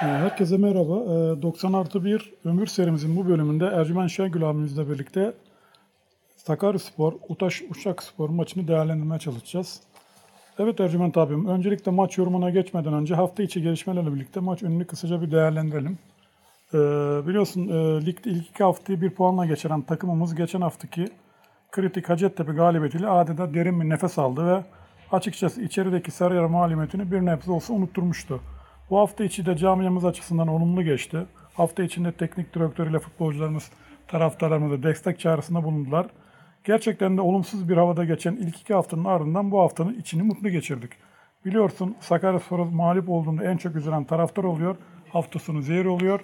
Herkese merhaba. Ee, 90 artı 1 ömür serimizin bu bölümünde Ercüment Şengül abimizle birlikte Sakaryaspor, Utaş Uşak Spor maçını değerlendirmeye çalışacağız. Evet Ercüment abim, öncelikle maç yorumuna geçmeden önce hafta içi gelişmelerle birlikte maç önünü kısaca bir değerlendirelim. Ee, biliyorsun e, ligde ilk iki haftayı bir puanla geçiren takımımız geçen haftaki kritik Hacettepe galibiyetiyle adeta derin bir nefes aldı ve açıkçası içerideki Sarıyer mağlubiyetini bir nebze olsa unutturmuştu. Bu hafta içi de camiamız açısından olumlu geçti. Hafta içinde teknik direktörüyle futbolcularımız taraftarlarımıza destek çağrısında bulundular. Gerçekten de olumsuz bir havada geçen ilk iki haftanın ardından bu haftanın içini mutlu geçirdik. Biliyorsun Sakaryaspor mağlup olduğunda en çok üzülen taraftar oluyor. Hafta sonu zehir oluyor.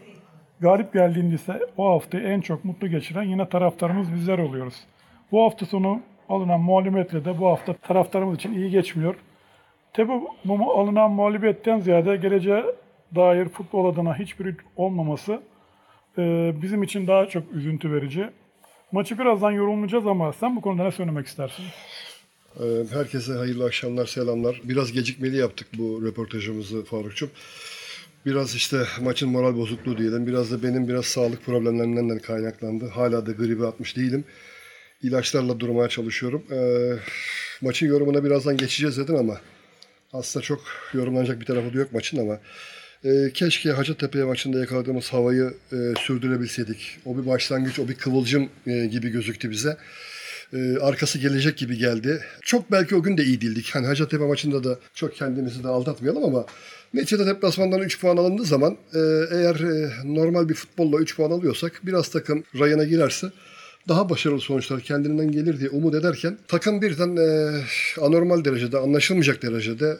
Galip geldiğinde ise o haftayı en çok mutlu geçiren yine taraftarımız bizler oluyoruz. Bu hafta sonu alınan mağlubiyetle de bu hafta taraftarımız için iyi geçmiyor. Tabi bu alınan mağlubiyetten ziyade geleceğe dair futbol adına hiçbir olmaması e, bizim için daha çok üzüntü verici. Maçı birazdan yorumlayacağız ama sen bu konuda ne söylemek istersin? Ee, Herkese hayırlı akşamlar, selamlar. Biraz gecikmeli yaptık bu röportajımızı Farukçum. Biraz işte maçın moral bozukluğu diyelim. Biraz da benim biraz sağlık problemlerinden de kaynaklandı. Hala da gribi atmış değilim. İlaçlarla durmaya çalışıyorum. Ee, maçın yorumuna birazdan geçeceğiz dedim ama aslında çok yorumlanacak bir tarafı da yok maçın ama e, keşke Hacettepe maçında yakaladığımız havayı e, sürdürebilseydik. O bir başlangıç, o bir kıvılcım e, gibi gözüktü bize. E, arkası gelecek gibi geldi. Çok belki o gün de iyi değildik. Hani Hacettepe maçında da çok kendimizi de aldatmayalım ama neticede deplasmandan 3 puan alındığı zaman e, eğer e, normal bir futbolla 3 puan alıyorsak biraz takım rayına girerse daha başarılı sonuçlar kendinden gelir diye umut ederken takım birden e, anormal derecede, anlaşılmayacak derecede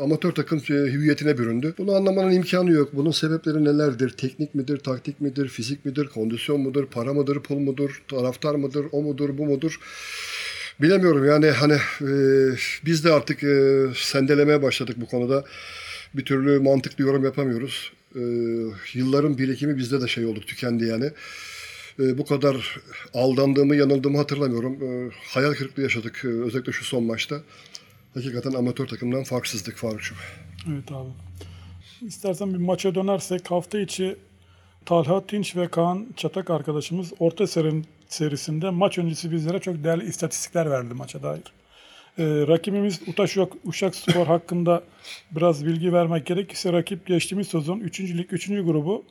amatör takım hüviyetine büründü. Bunu anlamanın imkanı yok. Bunun sebepleri nelerdir? Teknik midir, taktik midir, fizik midir, kondisyon mudur, para mıdır, pul mudur, taraftar mıdır, o mudur, bu mudur? Bilemiyorum yani hani e, biz de artık e, sendelemeye başladık bu konuda. Bir türlü mantıklı yorum yapamıyoruz. E, yılların birikimi bizde de şey oldu, tükendi yani. E, bu kadar aldandığımı, yanıldığımı hatırlamıyorum. E, hayal kırıklığı yaşadık e, özellikle şu son maçta. Hakikaten amatör takımdan farksızdık Faruk'cum. Evet abi. İstersen bir maça dönersek hafta içi Talha Tinç ve Kaan Çatak arkadaşımız orta serin, serisinde maç öncesi bizlere çok değerli istatistikler verdi maça dair. Ee, rakibimiz Utaş Uşak Spor hakkında biraz bilgi vermek gerekirse rakip geçtiğimiz sezon 3. lig 3. grubu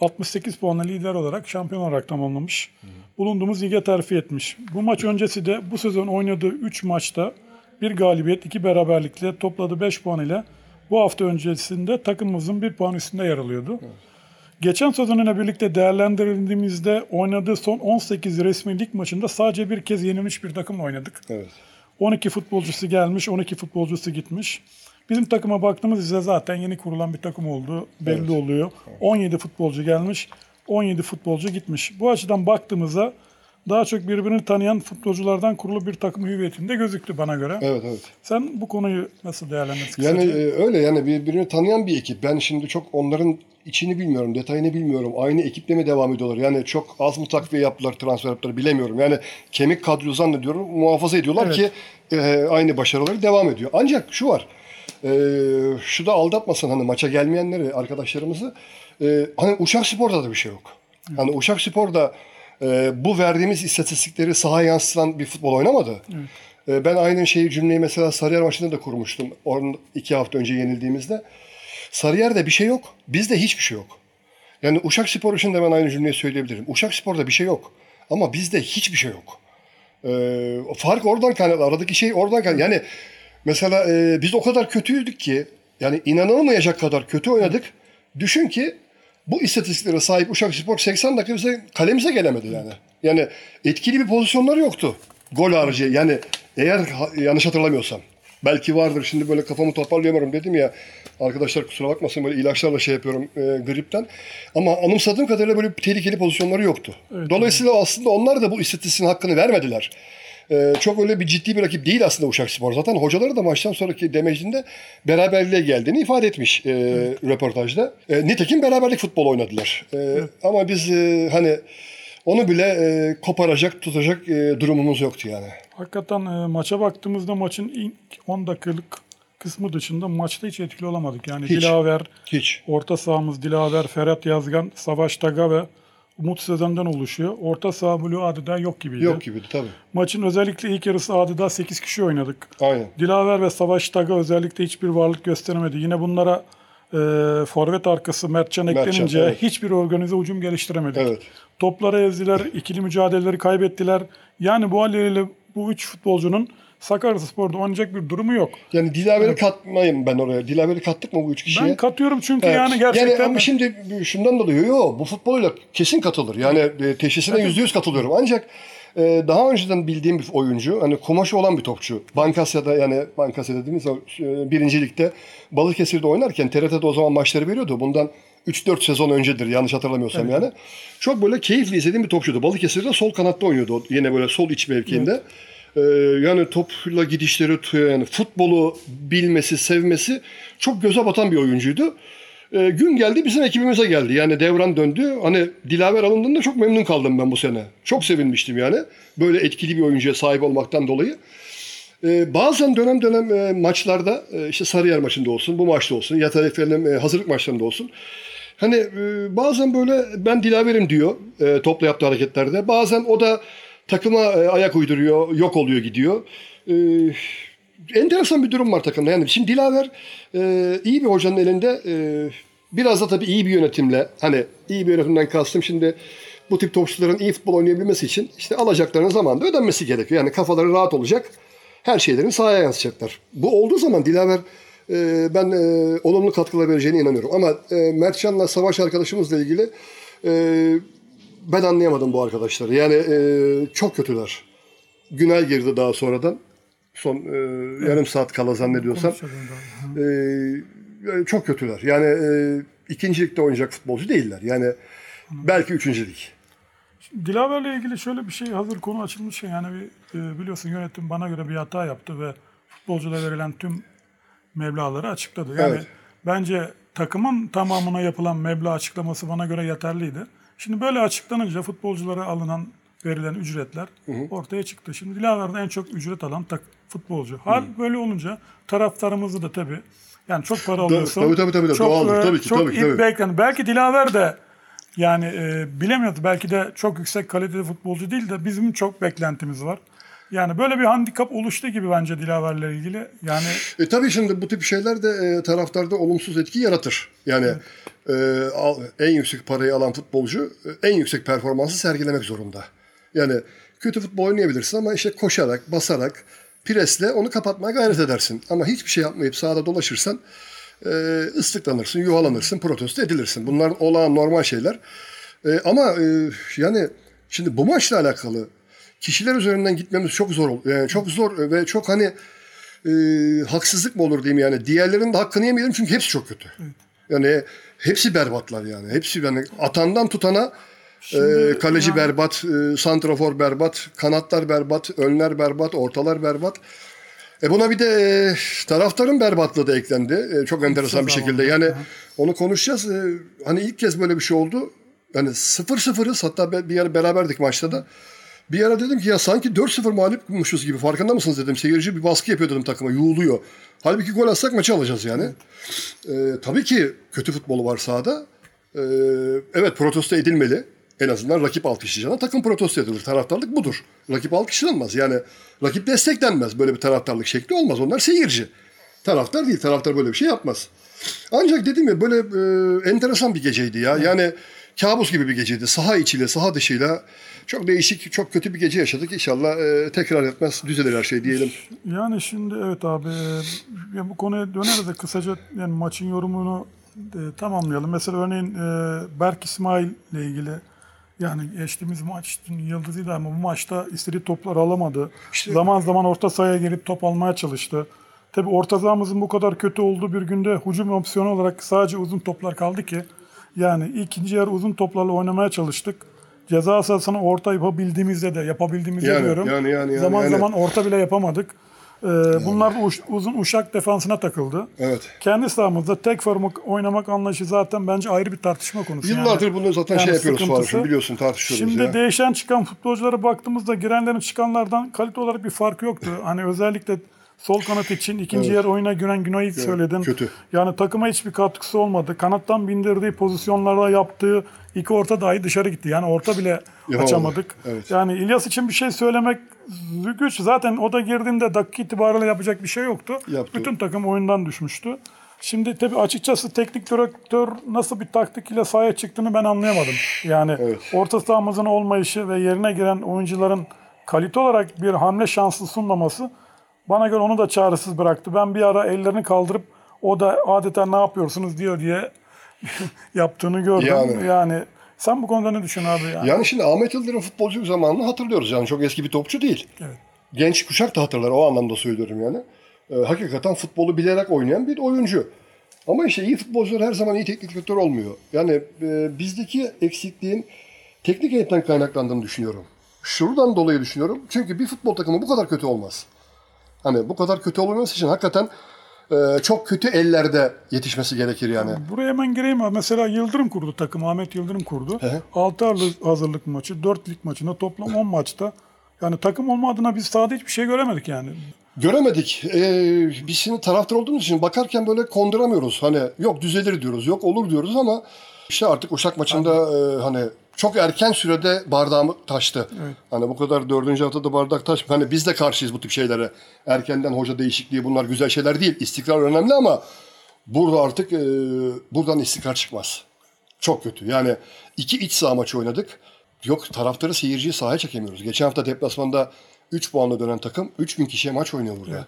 68 puanla lider olarak şampiyon olarak tamamlamış. Bulunduğumuz lige terfi etmiş. Bu maç öncesi de bu sezon oynadığı 3 maçta bir galibiyet, iki beraberlikle topladığı 5 puan ile bu hafta öncesinde takımımızın bir puan üstünde yer alıyordu. Geçen sezonuyla birlikte değerlendirildiğimizde oynadığı son 18 resmi lig maçında sadece bir kez yenilmiş bir takımla oynadık. Evet. 12 futbolcusu gelmiş, 12 futbolcusu gitmiş. Bizim takıma baktığımızda zaten yeni kurulan bir takım oldu. Belli Evet. oluyor. 17 futbolcu gelmiş, 17 futbolcu gitmiş. Bu açıdan baktığımızda daha çok birbirini tanıyan futbolculardan kurulu bir takım hüviyetinde gözüktü bana göre. Evet evet. Sen bu konuyu nasıl değerlendirirsin? Yani e, öyle yani birbirini tanıyan bir ekip. Ben şimdi çok onların içini bilmiyorum, detayını bilmiyorum. Aynı ekiple mi devam ediyorlar? Yani çok az mı takviye yaptılar, transfer yaptılar bilemiyorum. Yani kemik kadro zannediyorum muhafaza ediyorlar Evet. ki e, aynı başarıları devam ediyor. Ancak şu var. E, şu da aldatmasın hani maça gelmeyenleri, arkadaşlarımızı. E, hani Uşak Spor'da da bir şey yok. Hani Uşak Spor'da e, bu verdiğimiz istatistikleri sahaya yansıtan bir futbol oynamadı. E, ben aynı şeyi cümleyi mesela Sarıyer maçında da kurmuştum. Onun iki hafta önce yenildiğimizde. Sarıyer'de bir şey yok. Bizde hiçbir şey yok. Yani Uşak Spor için de ben aynı cümleyi söyleyebilirim. Uşak Spor'da bir şey yok. Ama bizde hiçbir şey yok. Ee, fark oradan kaynaklı. Aradaki şey oradan kaynaklı. Yani mesela e, biz o kadar kötüydük ki yani inanılmayacak kadar kötü oynadık. Düşün ki bu istatistiklere sahip Uşak Spor 80 dakika bize kalemize gelemedi yani. Yani etkili bir pozisyonları yoktu. Gol harici. Yani eğer ha- yanlış hatırlamıyorsam. Belki vardır. Şimdi böyle kafamı toparlayamıyorum dedim ya. Arkadaşlar kusura bakmasın böyle ilaçlarla şey yapıyorum e, gripten. Ama anımsadığım kadarıyla böyle tehlikeli pozisyonları yoktu. Dolayısıyla aslında onlar da bu istatistiğin hakkını vermediler. E, çok öyle bir ciddi bir rakip değil aslında Uşak Spor. Zaten hocaları da maçtan sonraki demecinde beraberliğe geldiğini ifade etmiş e, röportajda. E, nitekim beraberlik futbol oynadılar. E, Ama biz e, hani onu bile e, koparacak, tutacak e, durumumuz yoktu yani. Hakikaten e, maça baktığımızda maçın ilk 10 dakikalık kısmı dışında maçta hiç etkili olamadık. Yani Hiç. Dilaver, Hiç. orta sahamız Dilaver, Ferhat Yazgan, Savaş Taga ve Umut Sezen'den oluşuyor. Orta saha bloğu adeta yok gibiydi. Yok gibiydi tabii. Maçın özellikle ilk yarısı adeta 8 kişi oynadık. Aynen. Dilaver ve Savaş Taga özellikle hiçbir varlık gösteremedi. Yine bunlara e, forvet arkası Mertcan Mertcan, eklenince evet. hiçbir organize hücum geliştiremedik. Evet. Toplara ezdiler, ikili mücadeleleri kaybettiler. Yani bu halleriyle bu üç futbolcunun Sakaryaspor'da oynayacak bir durumu yok. Yani Dilaver'i katmayayım ben oraya. Dilaver'i kattık mı bu üç kişiye? Ben katıyorum çünkü Evet. yani gerçekten ama şimdi şundan dolayı yo bu futboluyla kesin katılır. Yani e, teşhisine yüzde yüz katılıyorum. Ancak e, daha önceden bildiğim bir oyuncu, hani kumaşı olan bir topçu. Bankasya'da yani Bankasya dediğimiz o e, birinci ligde Balıkesir'de oynarken TRT'de o zaman maçları veriyordu. Bundan 3-4 sezon öncedir yanlış hatırlamıyorsam yani. Çok böyle keyifli izlediğim bir topçuydu. Balıkesir'de sol kanatta oynuyordu. Yine böyle sol iç mevkiinde. Ee, yani topla gidişleri, yani futbolu bilmesi, sevmesi çok göze batan bir oyuncuydu. Ee, gün geldi bizim ekibimize geldi. Yani devran döndü. Hani Dilaver alındığında çok memnun kaldım ben bu sene. Çok sevinmiştim yani. Böyle etkili bir oyuncuya sahip olmaktan dolayı. Ee, bazen dönem dönem e, maçlarda e, işte Sarıyer maçında olsun, bu maçta olsun ya efendim e, hazırlık maçlarında olsun. Hani bazen böyle ben Dilaver'im diyor e, topla yaptığı hareketlerde. Bazen o da takıma e, ayak uyduruyor, yok oluyor gidiyor. E, enteresan bir durum var takımda. Yani şimdi Dilaver e, iyi bir hocanın elinde e, biraz da tabii iyi bir yönetimle hani iyi bir yönetimden kastım şimdi bu tip topçuların iyi futbol oynayabilmesi için işte alacaklarının zamanında ödenmesi gerekiyor. Yani kafaları rahat olacak. Her şeylerini sahaya yansıtacaklar. Bu olduğu zaman Dilaver e, ben e, olumlu katkılar vereceğine inanıyorum. Ama e, Mertcan'la Savaş arkadaşımızla ilgili e, ben anlayamadım bu arkadaşları. Yani e, çok kötüler. Günay girdi daha sonradan. Son e, yarım saat kala zannediyorsam. E, çok kötüler. Yani e, ikinci ligde oynayacak futbolcu değiller. Yani belki üçüncü lig. Dilaver'le ilgili şöyle bir şey hazır konu açılmışken yani bir, e, biliyorsun yönetim bana göre bir hata yaptı ve futbolculara verilen tüm meblağları açıkladı. Yani Evet. bence takımın tamamına yapılan meblağ açıklaması bana göre yeterliydi. Şimdi böyle açıklanınca futbolculara alınan verilen ücretler ortaya çıktı. Şimdi Dilaver'de en çok ücret alan tak, futbolcu. Hal böyle olunca taraftarımızı da tabii yani çok para alıyorsun. tabii, tabii, tabii, çok, doğaldır. e, Tabii ki, çok tabii tabii. beklen- Belki Dilaver de yani e, bilemiyoruz. Belki de çok yüksek kaliteli futbolcu değil de bizim çok beklentimiz var. Yani böyle bir handikap oluştu gibi bence Dilaver'le ilgili. Yani E tabii şimdi bu tip şeyler de e, taraftarda olumsuz etki yaratır. Yani e, al- en yüksek parayı alan futbolcu e, en yüksek performansı sergilemek zorunda. Yani kötü futbol oynayabilirsin ama işte koşarak, basarak, presle onu kapatmaya gayret edersin. Ama hiçbir şey yapmayıp sahada dolaşırsan e, ıslıklanırsın, yuvalanırsın, protesto edilirsin. Bunlar olağan normal şeyler. E, ama e, yani şimdi bu maçla alakalı kişiler üzerinden gitmemiz çok zor. Yani çok zor ve çok hani e, haksızlık mı olur diyeyim yani. Diğerlerinin de hakkını yemeyelim çünkü hepsi çok kötü. Yani hepsi berbatlar yani. Hepsi yani atandan tutana e, kaleci yani- berbat, e, santrafor berbat, kanatlar berbat, önler berbat, ortalar berbat. E buna bir de e, taraftarın berbatlığı da eklendi. E, çok enteresan bir şekilde. Yani onu konuşacağız. E, hani ilk kez böyle bir şey oldu. Yani 0-0'ız hatta bir ara beraberdik maçta da. Bir ara dedim ki ya sanki 4-0 mağlupmuşuz gibi farkında mısınız dedim. Seyirci bir baskı yapıyor dedim takıma yuğuluyor. Halbuki gol atsak maçı alacağız yani. E, tabii ki kötü futbolu var sahada. E, evet protesto edilmeli. En azından rakip alkışlayacağına takım protesto edilir. Taraftarlık budur. Rakip alkışlanmaz. Yani rakip desteklenmez. Böyle bir taraftarlık şekli olmaz. Onlar seyirci. Taraftar değil. Taraftar böyle bir şey yapmaz. Ancak dedim ya böyle e, enteresan bir geceydi ya. Yani kabus gibi bir geceydi. Saha içiyle, saha dışıyla çok değişik, çok kötü bir gece yaşadık. İnşallah e, tekrar etmez, düzelir her şey diyelim. yani şimdi evet abi e, ya bu konuya döneriz de kısaca yani maçın yorumunu e, tamamlayalım. Mesela örneğin e, Berk İsmail ile ilgili yani geçtiğimiz maçın yıldızıydı ama bu maçta istediği topları alamadı. zaman zaman orta sahaya gelip top almaya çalıştı. Tabi orta sahamızın bu kadar kötü olduğu bir günde hücum opsiyonu olarak sadece uzun toplar kaldı ki yani ikinci yarı uzun toplarla oynamaya çalıştık. Ceza sahasına orta yapabildiğimizde de yapabildiğimizde Yani, diyorum. yani, yani, yani, zaman yani. zaman orta bile yapamadık. Ee, bunlar da uş- uzun uşak defansına takıldı. Evet. Kendi sahamızda tek forma oynamak anlayışı zaten bence ayrı bir tartışma konusu. Yıllardır Yani- bunu zaten yani şey yapıyoruz. Faruk'um biliyorsun tartışıyoruz Şimdi ya. değişen çıkan futbolculara baktığımızda girenlerin çıkanlardan kalite olarak bir fark yoktu. Hani özellikle Sol kanat için ikinci yer oyuna giren Günay'ı söyledin. kötü. Yani takıma hiçbir katkısı olmadı. Kanattan bindirdiği pozisyonlarda yaptığı iki orta dahi dışarı gitti. Yani orta bile Yapamadı. açamadık. Evet. Yani İlyas için bir şey söylemek güç. Zaten o da girdiğinde dakika itibariyle yapacak bir şey yoktu. Yaptı. Bütün takım oyundan düşmüştü. Şimdi tabii açıkçası teknik direktör nasıl bir taktik ile sahaya çıktığını ben anlayamadım. Yani Evet. orta sahamızın olmayışı ve yerine giren oyuncuların kalite olarak bir hamle şansı sunmaması bana göre onu da çaresiz bıraktı. Ben bir ara ellerini kaldırıp o da adeta ne yapıyorsunuz diyor diye yaptığını gördüm. Yani. Yani. sen bu konuda ne düşünüyorsun abi? Yani? Yani şimdi Ahmet Yıldırım futbolcu zamanını hatırlıyoruz. Yani çok eski bir topçu değil. Evet. Genç kuşak da hatırlar. O anlamda söylüyorum yani. Ee, hakikaten futbolu bilerek oynayan bir oyuncu. Ama işte iyi futbolcular her zaman iyi teknik direktör olmuyor. Yani e, bizdeki eksikliğin teknik heyetten kaynaklandığını düşünüyorum. Şuradan dolayı düşünüyorum. Çünkü bir futbol takımı bu kadar kötü olmaz. Hani bu kadar kötü olmaması için hakikaten e, çok kötü ellerde yetişmesi gerekir yani. Buraya hemen gireyim abi. Mesela Yıldırım kurdu takım. Ahmet Yıldırım kurdu. hı. 6 hazırlık maçı, 4 lig maçında toplam 10 maçta. Yani takım olma adına biz sahada hiçbir şey göremedik yani. Göremedik. Ee, biz şimdi taraftar olduğumuz için bakarken böyle konduramıyoruz. Hani yok düzelir diyoruz, yok olur diyoruz ama işte artık Uşak maçında e, hani çok erken sürede bardağım taştı. Hani bu kadar dördüncü haftada bardak taş. Hani biz de karşıyız bu tip şeylere. Erkenden hoca değişikliği bunlar güzel şeyler değil. İstikrar önemli ama burada artık e, buradan istikrar çıkmaz. Çok kötü. Yani iki iç saha maçı oynadık. Yok taraftarı seyirciyi sahaya çekemiyoruz. Geçen hafta deplasmanda 3 puanla dönen takım 3000 kişiye maç oynuyor burada.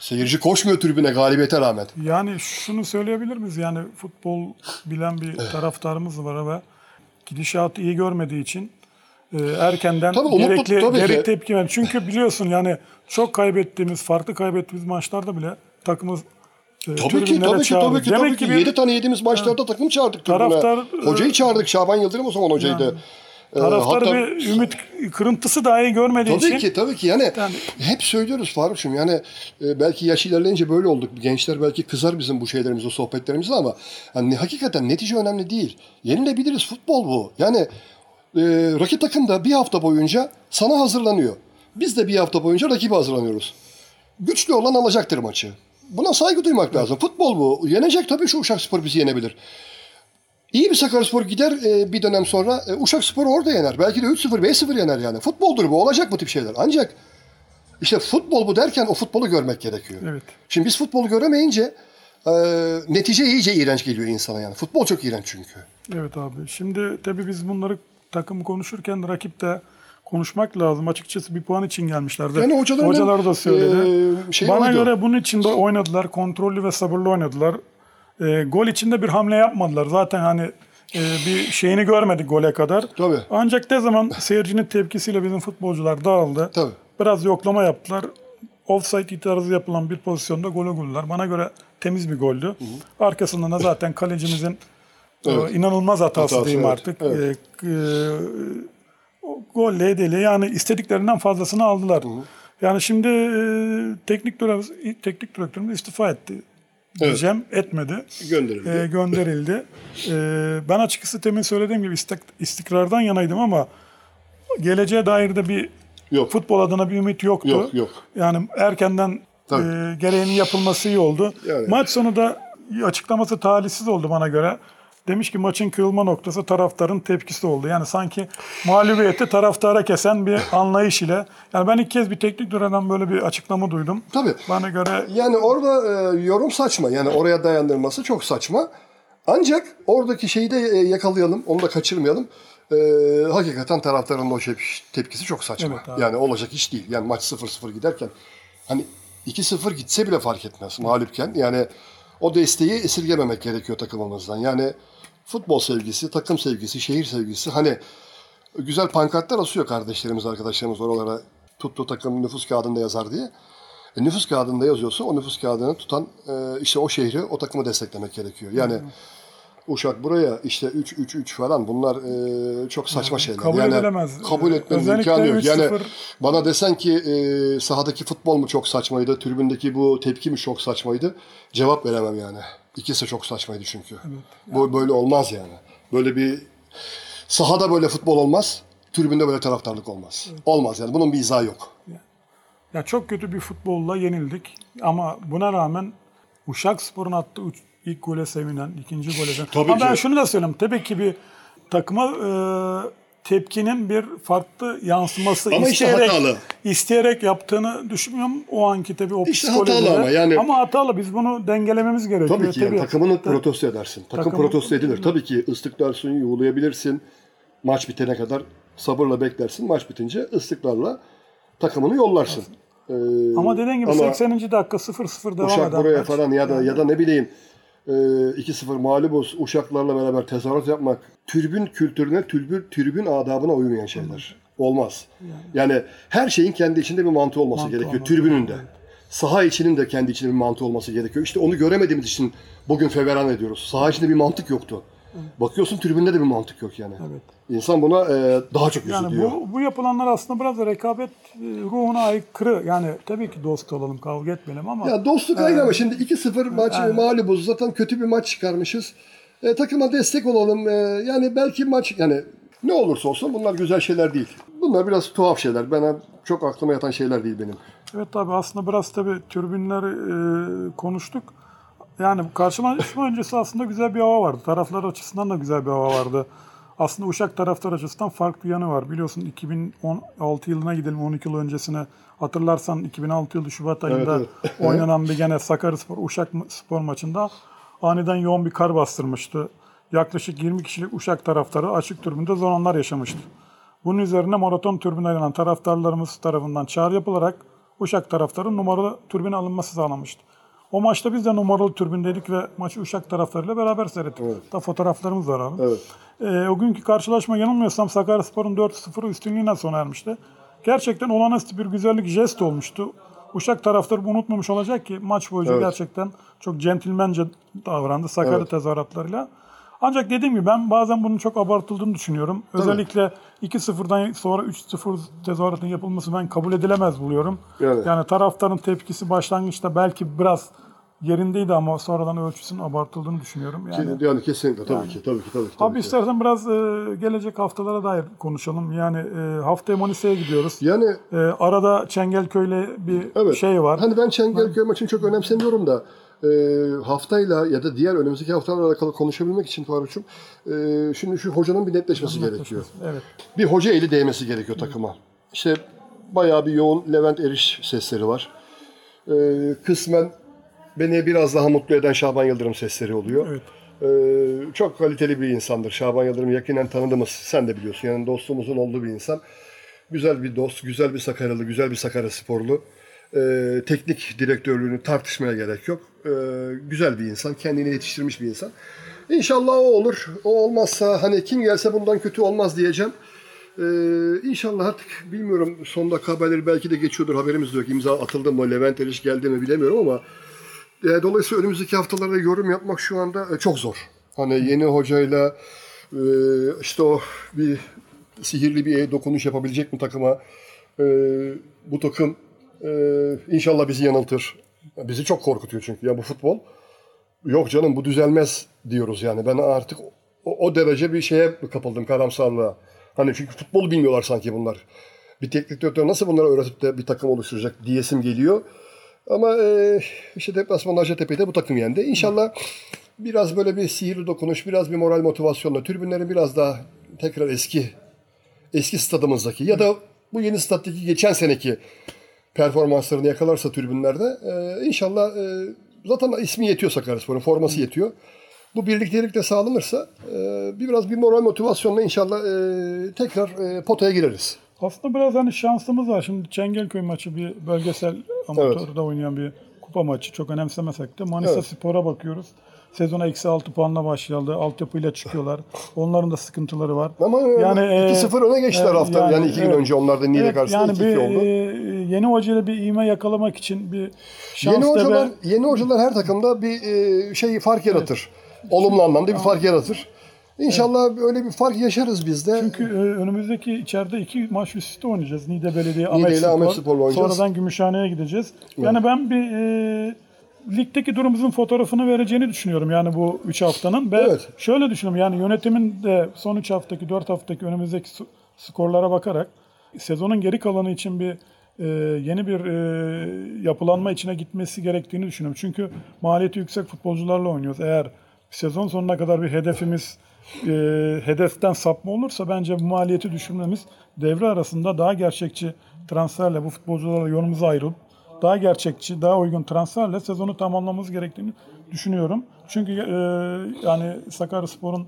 Seyirci koşmuyor tribüne galibiyete rağmen. Yani şunu söyleyebilir miyiz? Yani futbol bilen bir taraftarımız var ve gidişatı iyi görmediği için e, erkenden Tabii, umutlu- gerekli, tabii ki. gerekli tepki ver. Çünkü biliyorsun yani çok kaybettiğimiz, farklı kaybettiğimiz maçlarda bile takımımız e, Tabii ki, tabii ki, tabii ki, tabii ki. ki bir 7 tane yediğimiz maçlarda takım çağırdık tribüne. Taraftar- Hocayı çağırdık. Şaban Yıldırım o zaman hocaydı. Ee, taraftarı hatta- bir ümit kırıntısı dahi görmediği Tabii için ki tabii ki yani, Yani- hep söylüyoruz Faruk'cum yani e, belki yaş ilerleyince böyle olduk. Gençler belki kızar bizim bu şeylerimize, sohbetlerimize ama hani hakikaten netice önemli değil. Yenilebiliriz futbol bu. Yani e, rakip takım da bir hafta boyunca sana hazırlanıyor. Biz de bir hafta boyunca rakibe hazırlanıyoruz. Güçlü olan alacaktır maçı. Buna saygı duymak lazım. Futbol bu. Yenecek tabii şu Uşak Spor bizi yenebilir. İyi bir Sakaryaspor gider e, bir dönem sonra e, Uşak Spor orada yener. Belki de 3-0, 5-0 yener yani. Futboldur bu. Olacak bu tip şeyler. Ancak işte futbol bu derken o futbolu görmek gerekiyor. Evet. Şimdi biz futbolu göremeyince e, netice iyice iğrenç geliyor insana yani. Futbol çok iğrenç çünkü. Evet abi. Şimdi tabii biz bunları takım konuşurken rakip de konuşmak lazım. Açıkçası bir puan için gelmişlerdi. Yani Hocalar da söyledi. eee, şeyi Bana oydu. göre bunun için de oynadılar. Kontrollü ve sabırlı oynadılar. Eee, gol içinde bir hamle yapmadılar. Zaten hani eee, bir şeyini görmedik gole kadar. Tabii. Ancak ne zaman seyircinin tepkisiyle bizim futbolcular dağıldı. Tabii. Biraz yoklama yaptılar. Offside itirazı yapılan bir pozisyonda gole buldular. Bana göre temiz bir goldü. Arkasından da zaten kalecimizin Evet. e, inanılmaz hatası, Hatası, diyeyim evet, artık. evet. E, e, golle edeli yani istediklerinden fazlasını aldılar. Yani şimdi e, teknik direktörümüz, teknik direktörümüz istifa etti. Diyeceğim etmedi. Gönderildi. E, gönderildi. E, ben açıkçası temin söylediğim gibi istik- istikrardan yanaydım ama geleceğe dair de bir Yok. futbol adına bir ümit yoktu. Yok, yok. Yani erkenden Tabii. e, gereğinin yapılması iyi oldu. Yani. Maç sonu da açıklaması talihsiz oldu bana göre. Demiş ki maçın kırılma noktası taraftarın tepkisi oldu. Yani sanki mağlubiyeti taraftara kesen bir anlayış ile. Yani ben ilk kez bir teknik direktörden böyle bir açıklama duydum. Tabii. Bana göre Yani orada e, yorum saçma. Yani oraya dayandırması çok saçma. Ancak oradaki şeyi de e, yakalayalım. Onu da kaçırmayalım. E, hakikaten taraftarın o şey, tepkisi çok saçma. Evet abi. yani olacak iş değil. Yani maç 0-0 giderken hani 2-0 gitse bile fark etmez mağlupken. Yani o desteği esirgememek gerekiyor takımımızdan. Yani futbol sevgisi, takım sevgisi, şehir sevgisi. Hani güzel pankartlar asıyor kardeşlerimiz, arkadaşlarımız oralara tuttu takım nüfus kağıdında yazar diye. E, nüfus kağıdında yazıyorsa o nüfus kağıdını tutan e, işte o şehri, o takımı desteklemek gerekiyor. Yani Uşak buraya işte 3-3-3 falan bunlar e, çok saçma şeyler. kabul yani, edilemez. Kabul etmenin Özellikle imkanı yok. Yani 3-0 bana desen ki e, sahadaki futbol mu çok saçmaydı, tribündeki bu tepki mi çok saçmaydı cevap veremem yani. İkisi çok saçmaydı çünkü. Bu böyle olmaz yani. Böyle bir sahada böyle futbol olmaz, tribünde böyle taraftarlık olmaz. Olmaz yani bunun bir izahı yok. Ya çok kötü bir futbolla yenildik ama buna rağmen Uşak Spor'un attığı üç- ilk gole sevinen, ikinci gole sevinen. Tabii Ama ben ki. şunu da söyleyeyim. Tabii ki bir takıma e, tepkinin bir farklı yansıması Ama işte isteyerek, hatalı. isteyerek yaptığını düşünmüyorum. O anki tabii o İşte hatalı ama yani- Ama hatalı. Biz bunu dengelememiz gerekiyor. Tabii ki yani takımını protesto edersin. Takım Takımı- protesto edilir. Tabii ki ıslıklarsın, yuğulayabilirsin. Maç bitene kadar sabırla beklersin. Maç bitince ıslıklarla takımını yollarsın. Ee, Ama dediğin gibi ama 80. dakika 0-0 devam Uşak eden buraya falan ya da ya da ne bileyim e, 2-0 mağlubuz Uşaklarla beraber tezahürat yapmak tribün kültürüne, tribün, tribün adabına uymayan şeyler. Olmaz. Yani her şeyin kendi içinde bir mantığı olması Mantığı gerekiyor. olması Tribünün de. Saha içinin de kendi içinde bir mantığı olması gerekiyor. İşte onu göremediğimiz için bugün feveran ediyoruz. Saha içinde bir mantık yoktu. Bakıyorsun tribünde de bir mantık yok yani. Evet. İnsan buna e, daha çok Yani üzülüyor. bu, bu yapılanlar aslında biraz da rekabet e, ruhuna aykırı. Yani tabii ki dost olalım, kavga etmeyelim ama Ya dostluk ayrı ama şimdi 2-0 maç Aynen. mağlubuz. Zaten kötü bir maç çıkarmışız. E, takıma destek olalım. E, yani belki maç yani ne olursa olsun bunlar güzel şeyler değil. Bunlar biraz tuhaf şeyler. Bana çok aklıma yatan şeyler değil benim. evet tabii aslında biraz tabii türbinleri e, konuştuk. Yani karşılaşma öncesi aslında güzel bir hava vardı. Taraflar açısından da güzel bir hava vardı. Aslında Uşak taraftar açısından farklı yanı var. Biliyorsun 2016 yılına gidelim 12 yıl öncesine. Hatırlarsan 2006 yılı Şubat ayında evet. oynanan bir gene Sakaryaspor Uşak spor maçında aniden yoğun bir kar bastırmıştı. Yaklaşık 20 kişilik Uşak taraftarı açık tribünde zor anlar yaşamıştı. Bunun üzerine maraton türbüne gelen taraftarlarımız tarafından çağrı yapılarak Uşak taraftarı numaralı türbüne alınması sağlanmıştı. O maçta biz de numaralı türbündeydik ve maçı Uşak taraftarıyla beraber seyrettik. Da fotoğraflarımız var abi. Evet. Ee, o günkü karşılaşma yanılmıyorsam Sakaryaspor'un 4-0 üstünlüğüne sona ermişti. Gerçekten olağanüstü bir güzellik jest olmuştu. Uşak taraftarı bunu unutmamış olacak ki maç boyunca Evet. gerçekten çok centilmence davrandı Sakarya Evet. tezahüratlarıyla. Ancak dediğim gibi ben bazen bunun çok abartıldığını düşünüyorum. Özellikle 2-0'dan sonra 3-0 tezahüratın yapılması ben kabul edilemez buluyorum. Yani. yani taraftarın tepkisi başlangıçta belki biraz yerindeydi ama sonradan ölçüsünün abartıldığını düşünüyorum. Yani, Yani, kesinlikle tabii ki tabii ki tabii ki. Tabii Abi ki. istersen biraz e, gelecek haftalara dair konuşalım. Yani e, haftaya Manisa'ya gidiyoruz. Yani E, arada Çengelköy'le bir evet. şey var. Hani ben Çengelköy maçını çok önemsemiyorum da e, haftayla ya da diğer önümüzdeki haftalarla alakalı konuşabilmek için Faruk'cum e, şimdi şu hocanın bir netleşmesi gerekiyor. Evet. bir hoca eli değmesi gerekiyor takıma. İşte bayağı bir yoğun Levent Eriş sesleri var. Ee, kısmen beni biraz daha mutlu eden Şaban Yıldırım sesleri oluyor. Evet. Ee, çok kaliteli bir insandır. Şaban Yıldırım yakinen tanıdığımız, sen de biliyorsun. Yani dostluğumuzun olduğu bir insan. Güzel bir dost, güzel bir Sakaryalı, güzel bir Sakarya sporlu. Ee, teknik direktörlüğünü tartışmaya gerek yok. Ee, güzel bir insan, kendini yetiştirmiş bir insan. İnşallah o olur. O olmazsa hani kim gelse bundan kötü olmaz diyeceğim. Ee, inşallah artık bilmiyorum son dakika haberleri belki de geçiyordur haberimiz yok. İmza atıldı mı, Levent Eriş geldi mi bilemiyorum ama e, dolayısıyla önümüzdeki haftalarda yorum yapmak şu anda e, çok zor. Hani yeni hocayla e, işte o bir sihirli bir dokunuş yapabilecek mi takıma? E, bu takım e, inşallah bizi yanıltır. Bizi çok korkutuyor çünkü ya bu futbol. Yok canım bu düzelmez diyoruz yani. Ben artık o, o derece bir şeye kapıldım karamsarlığa. Hani çünkü futbol bilmiyorlar sanki bunlar. Bir teknik direktör nasıl bunlara öğretip de bir takım oluşturacak diyesim geliyor. Ama e, işte deplasman Hacettepe'de bu takım yendi. İnşallah biraz böyle bir sihirli dokunuş, biraz bir moral motivasyonla tribünlerin biraz daha tekrar eski eski stadımızdaki ya da bu yeni staddaki geçen seneki performanslarını yakalarsa tribünlerde e, inşallah e, zaten ismi yetiyor Sakaryaspor'un forması yetiyor. Bu birliktelik de sağlanırsa e, biraz bir moral motivasyonla inşallah e, tekrar e, potaya gireriz. Aslında biraz hani şansımız var. Şimdi Çengelköy maçı bir bölgesel amatörde oynayan bir kupa maçı. Çok önemsemesek de Manisa Evet. Spor'a bakıyoruz. Sezona eksi 6 puanla başladı. Altyapıyla çıkıyorlar. Onların da sıkıntıları var. Ama e, Yani, e, 2-0 öne geçtiler e, hafta. Yani, iki gün evet. önce onlar da Niğde Evet, karşısında yani 2-2 bir, oldu. e, yeni hocayla bir iğme yakalamak için bir şans Yeni hocalar, be- yeni hocalar her takımda bir e, şey fark yaratır. Olumlu anlamda bir fark yaratır. İnşallah öyle bir fark yaşarız biz de. Çünkü e, önümüzdeki içeride iki maç üst üste oynayacağız. Niğde Belediye, Ahmet Spor. Ahmet Spor'la oynayacağız. Sonradan Gümüşhane'ye gideceğiz. Yani ben bir e, ligdeki durumumuzun fotoğrafını vereceğini düşünüyorum. Yani bu 3 haftanın. Ve Evet. şöyle düşünüyorum. Yani yönetimin de son 3 haftaki, 4 haftaki önümüzdeki skorlara bakarak sezonun geri kalanı için bir e, yeni bir e, yapılanma içine gitmesi gerektiğini düşünüyorum. Çünkü maliyeti yüksek futbolcularla oynuyoruz. Eğer sezon sonuna kadar bir hedefimiz e, hedeften sapma olursa bence bu maliyeti düşürmemiz devre arasında daha gerçekçi transferle bu futbolcularla yolumuza ayrılıp daha gerçekçi, daha uygun transferle sezonu tamamlamamız gerektiğini düşünüyorum. Çünkü e, yani Sakaryaspor'un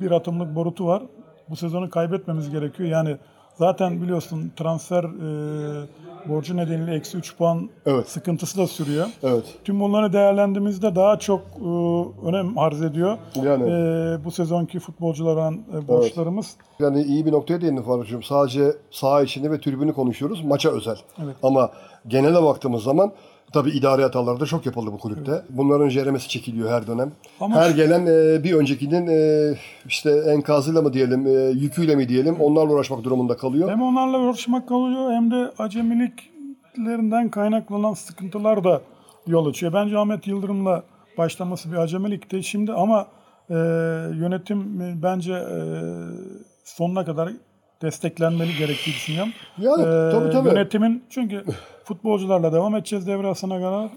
bir atımlık borutu var. Bu sezonu kaybetmemiz gerekiyor. Yani zaten biliyorsun transfer e, borcu nedeniyle eksi 3 puan Evet. sıkıntısı da sürüyor. Evet. Tüm bunları değerlendirdiğimizde daha çok e, önem arz ediyor. Yani. E, bu sezonki futbolcuların e, borçlarımız. Yani iyi bir noktaya değindin Faruk'cum. Sadece saha içinde ve tribünü konuşuyoruz. Maça özel. Evet. Ama genele baktığımız zaman tabii idari hatalar da çok yapıldı bu kulüpte. Bunların ceremesi çekiliyor her dönem. Ama her gelen e, bir öncekinin e, işte enkazıyla mı diyelim, e, yüküyle mi diyelim onlarla uğraşmak durumunda kalıyor. Hem onlarla uğraşmak kalıyor hem de acemiliklerinden kaynaklanan sıkıntılar da yol açıyor. Bence Ahmet Yıldırım'la başlaması bir acemilikti. Şimdi ama e, yönetim e, bence e, sonuna kadar desteklenmeli gerektiği düşünüyorum. Yani E, tabii tabii. Yönetimin çünkü futbolcularla devam edeceğiz devre arasına kadar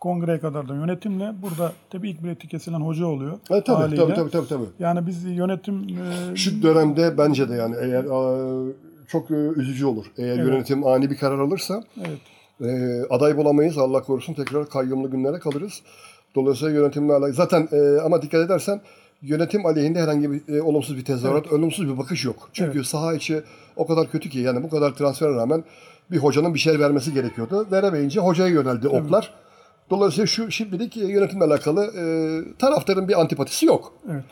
kongreye kadar da yönetimle burada tabii ilk bileti kesilen hoca oluyor. E, tabii, haliyle. tabii tabii tabii tabii. Yani biz yönetim e, Şu dönemde bence de yani eğer e, çok üzücü olur. Eğer yönetim ani bir karar alırsa evet, e, aday bulamayız. Allah korusun tekrar kayyumlu günlere kalırız. Dolayısıyla yönetimle alakalı. Zaten e, ama dikkat edersen yönetim aleyhinde herhangi bir e, olumsuz bir tezahürat, olumsuz bir bakış yok. Çünkü saha içi o kadar kötü ki yani bu kadar transfere rağmen bir hocanın bir şey vermesi gerekiyordu. Veremeyince hocaya yöneldi oklar. Dolayısıyla şu şimdilik e, yönetimle alakalı e, taraftarın bir antipatisi yok. evet.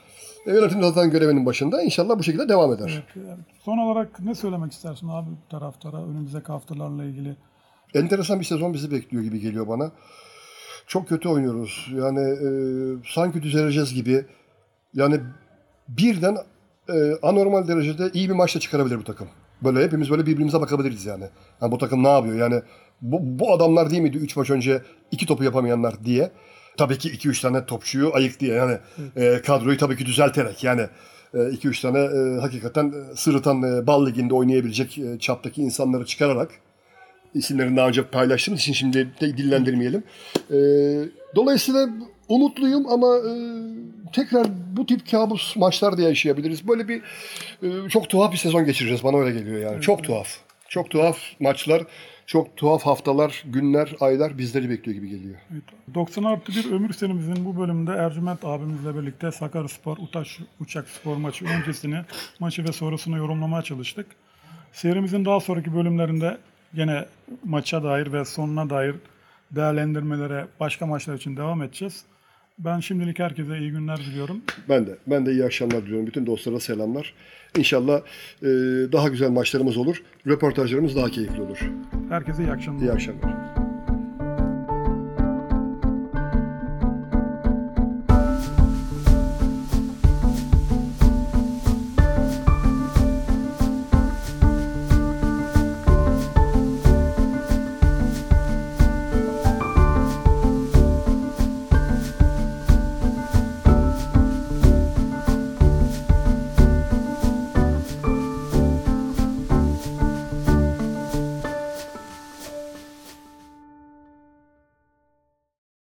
E, yönetim zaten görevinin başında. İnşallah bu şekilde devam eder. Evet. Son olarak ne söylemek istersin abi taraftara önümüzdeki haftalarla ilgili? enteresan bir sezon bizi bekliyor gibi geliyor bana. Çok kötü oynuyoruz. Yani e, sanki düzeleceğiz gibi. Yani birden e, anormal derecede iyi bir maçla çıkarabilir bu takım. Böyle hepimiz böyle birbirimize bakabiliriz yani. yani bu takım ne yapıyor? Yani bu, bu adamlar değil miydi 3 maç önce iki topu yapamayanlar diye. Tabii ki 2-3 tane topçuyu ayık diye yani e, kadroyu tabii ki düzelterek yani 2-3 tane e, hakikaten e, sırıtan e, bal liginde oynayabilecek e, çaptaki insanları çıkararak isimlerini daha önce paylaştığımız için şimdi de dillendirmeyelim. Ee, dolayısıyla umutluyum ama e, tekrar bu tip kabus maçlar da yaşayabiliriz. Böyle bir e, çok tuhaf bir sezon geçireceğiz bana öyle geliyor yani. Çok tuhaf. Çok tuhaf maçlar, çok tuhaf haftalar, günler, aylar bizleri bekliyor gibi geliyor. Evet. 90 artı bir ömür serimizin bu bölümünde Ercüment abimizle birlikte Sakaryaspor, Utaş Uçak Spor maçı öncesini, maçı ve sonrasını yorumlamaya çalıştık. Serimizin daha sonraki bölümlerinde yine maça dair ve sonuna dair değerlendirmelere başka maçlar için devam edeceğiz. Ben şimdilik herkese iyi günler diliyorum. Ben de ben de iyi akşamlar diliyorum. Bütün dostlara selamlar. İnşallah e, daha güzel maçlarımız olur. Röportajlarımız daha keyifli olur. Herkese iyi akşamlar. İyi akşamlar.